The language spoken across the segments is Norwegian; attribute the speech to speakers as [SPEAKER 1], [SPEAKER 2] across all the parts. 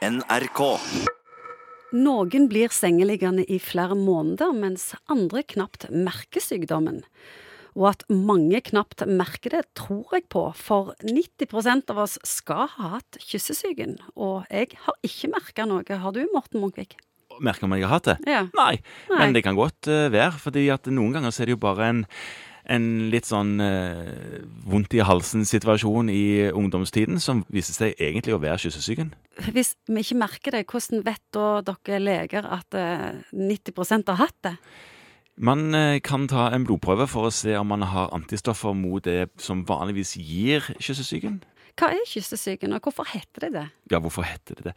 [SPEAKER 1] NRK.
[SPEAKER 2] Noen blir sengeliggende i flere måneder, mens andre knapt merker sykdommen. Og at mange knapt merker det, tror jeg på, for 90% av oss skal ha hatt kyssesyken. Og jeg har ikke merka noe. Har du, Morten Munkvik?
[SPEAKER 3] Merker om jeg har hatt det?
[SPEAKER 2] Ja.
[SPEAKER 3] Nei,
[SPEAKER 2] Nei.
[SPEAKER 3] men det kan godt eh, være. fordi at noen ganger så er det jo bare en, en litt sånn eh, vondt i halsen-situasjon i ungdomstiden som viser seg egentlig å være kyssesyken.
[SPEAKER 2] Hvis vi ikke merker det, hvordan vet da dere leger at eh, 90% har hatt det?
[SPEAKER 3] Man eh, kan ta en blodprøve for å se om man har antistoffer mot det som vanligvis gir kyssesyken.
[SPEAKER 2] Hva er kyssesyken, og hvorfor heter det det?
[SPEAKER 3] Ja, hvorfor heter det det?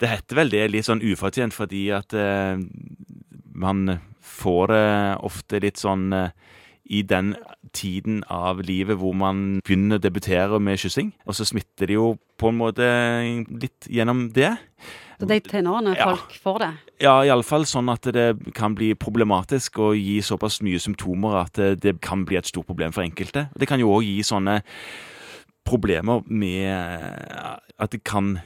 [SPEAKER 3] Det heter vel det litt sånn ufortjent fordi at eh, man får det ofte litt sånn eh, i den tiden av livet hvor man begynner å debutere med kyssing. Og så smitter det jo på en måte litt gjennom det.
[SPEAKER 2] Så de tenårene
[SPEAKER 3] Ja.
[SPEAKER 2] folk får det?
[SPEAKER 3] Ja, iallfall sånn at det kan bli problematisk og gi såpass mye symptomer at det, det kan bli et stort problem for enkelte. Det kan jo òg gi sånne problemer med at det kan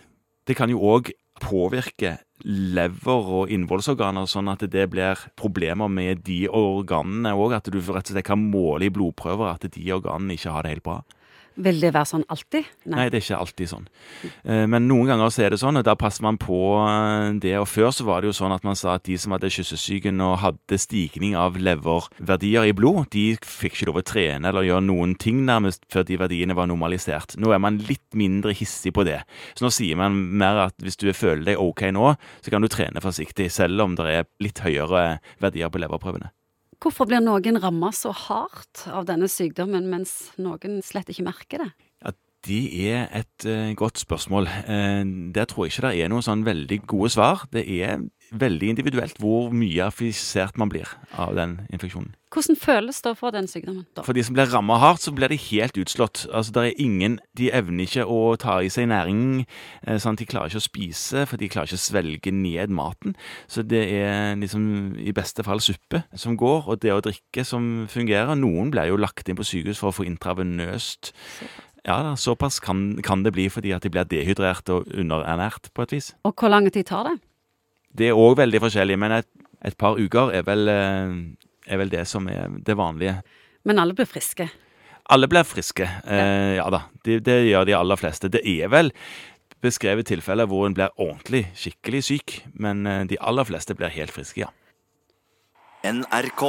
[SPEAKER 3] Det kan jo òg påvirke lever og innvollsorganer, sånn at det blir problemer med de organene òg. At du rett og slett kan måle i blodprøver at de organene ikke har det helt bra.
[SPEAKER 2] Vil det være sånn alltid?
[SPEAKER 3] Nei, det er ikke alltid sånn. Eh, Men noen ganger så er det sånn, og da passer man på eh, det. Og før så var det jo sånn at man sa at de som hadde kyssesyken og hadde stigning av leververdier i blod, de fikk ikke lov å trene eller gjøre noen ting nærmest før de verdiene var normalisert. Nå er man litt mindre hissig på det. Så nå sier man mer at hvis du føler deg ok nå, så kan du trene forsiktig, selv om det er litt høyere verdier på leverprøvene.
[SPEAKER 2] Hvorfor blir noen ramma så hardt av denne sykdommen, mens noen slett ikke merker det?
[SPEAKER 3] Ja, Det er et uh, godt spørsmål. Uh, der tror jeg ikke det er noen sånn veldig gode svar. Det er veldig individuelt hvor mye affisert man blir av den infeksjonen.
[SPEAKER 2] Hvordan føles det å få den sykdommen? da?
[SPEAKER 3] For de som blir ramma hardt, så blir de helt utslått. Altså, det er ingen De evner ikke å ta i seg næring. eh, Sånn de klarer ikke å spise, for de klarer ikke å svelge ned maten. Så det er liksom i beste fall suppe som går, og det å drikke som fungerer. Noen blir jo lagt inn på sykehus for å få intravenøst. Ja, såpass kan, kan det bli fordi at de blir dehydrert og underernært på et vis.
[SPEAKER 2] Og hvor lang tid tar det?
[SPEAKER 3] Det er òg veldig forskjellig, men et, et par uker er vel, eh, er vel det som er det vanlige.
[SPEAKER 2] Men alle blir friske.
[SPEAKER 3] Alle blir friske. Eh, ja da, det, det gjør de aller fleste. Det er vel beskrevet tilfeller hvor en blir ordentlig, skikkelig syk, men eh, de aller fleste blir helt friske, ja.
[SPEAKER 1] NRK.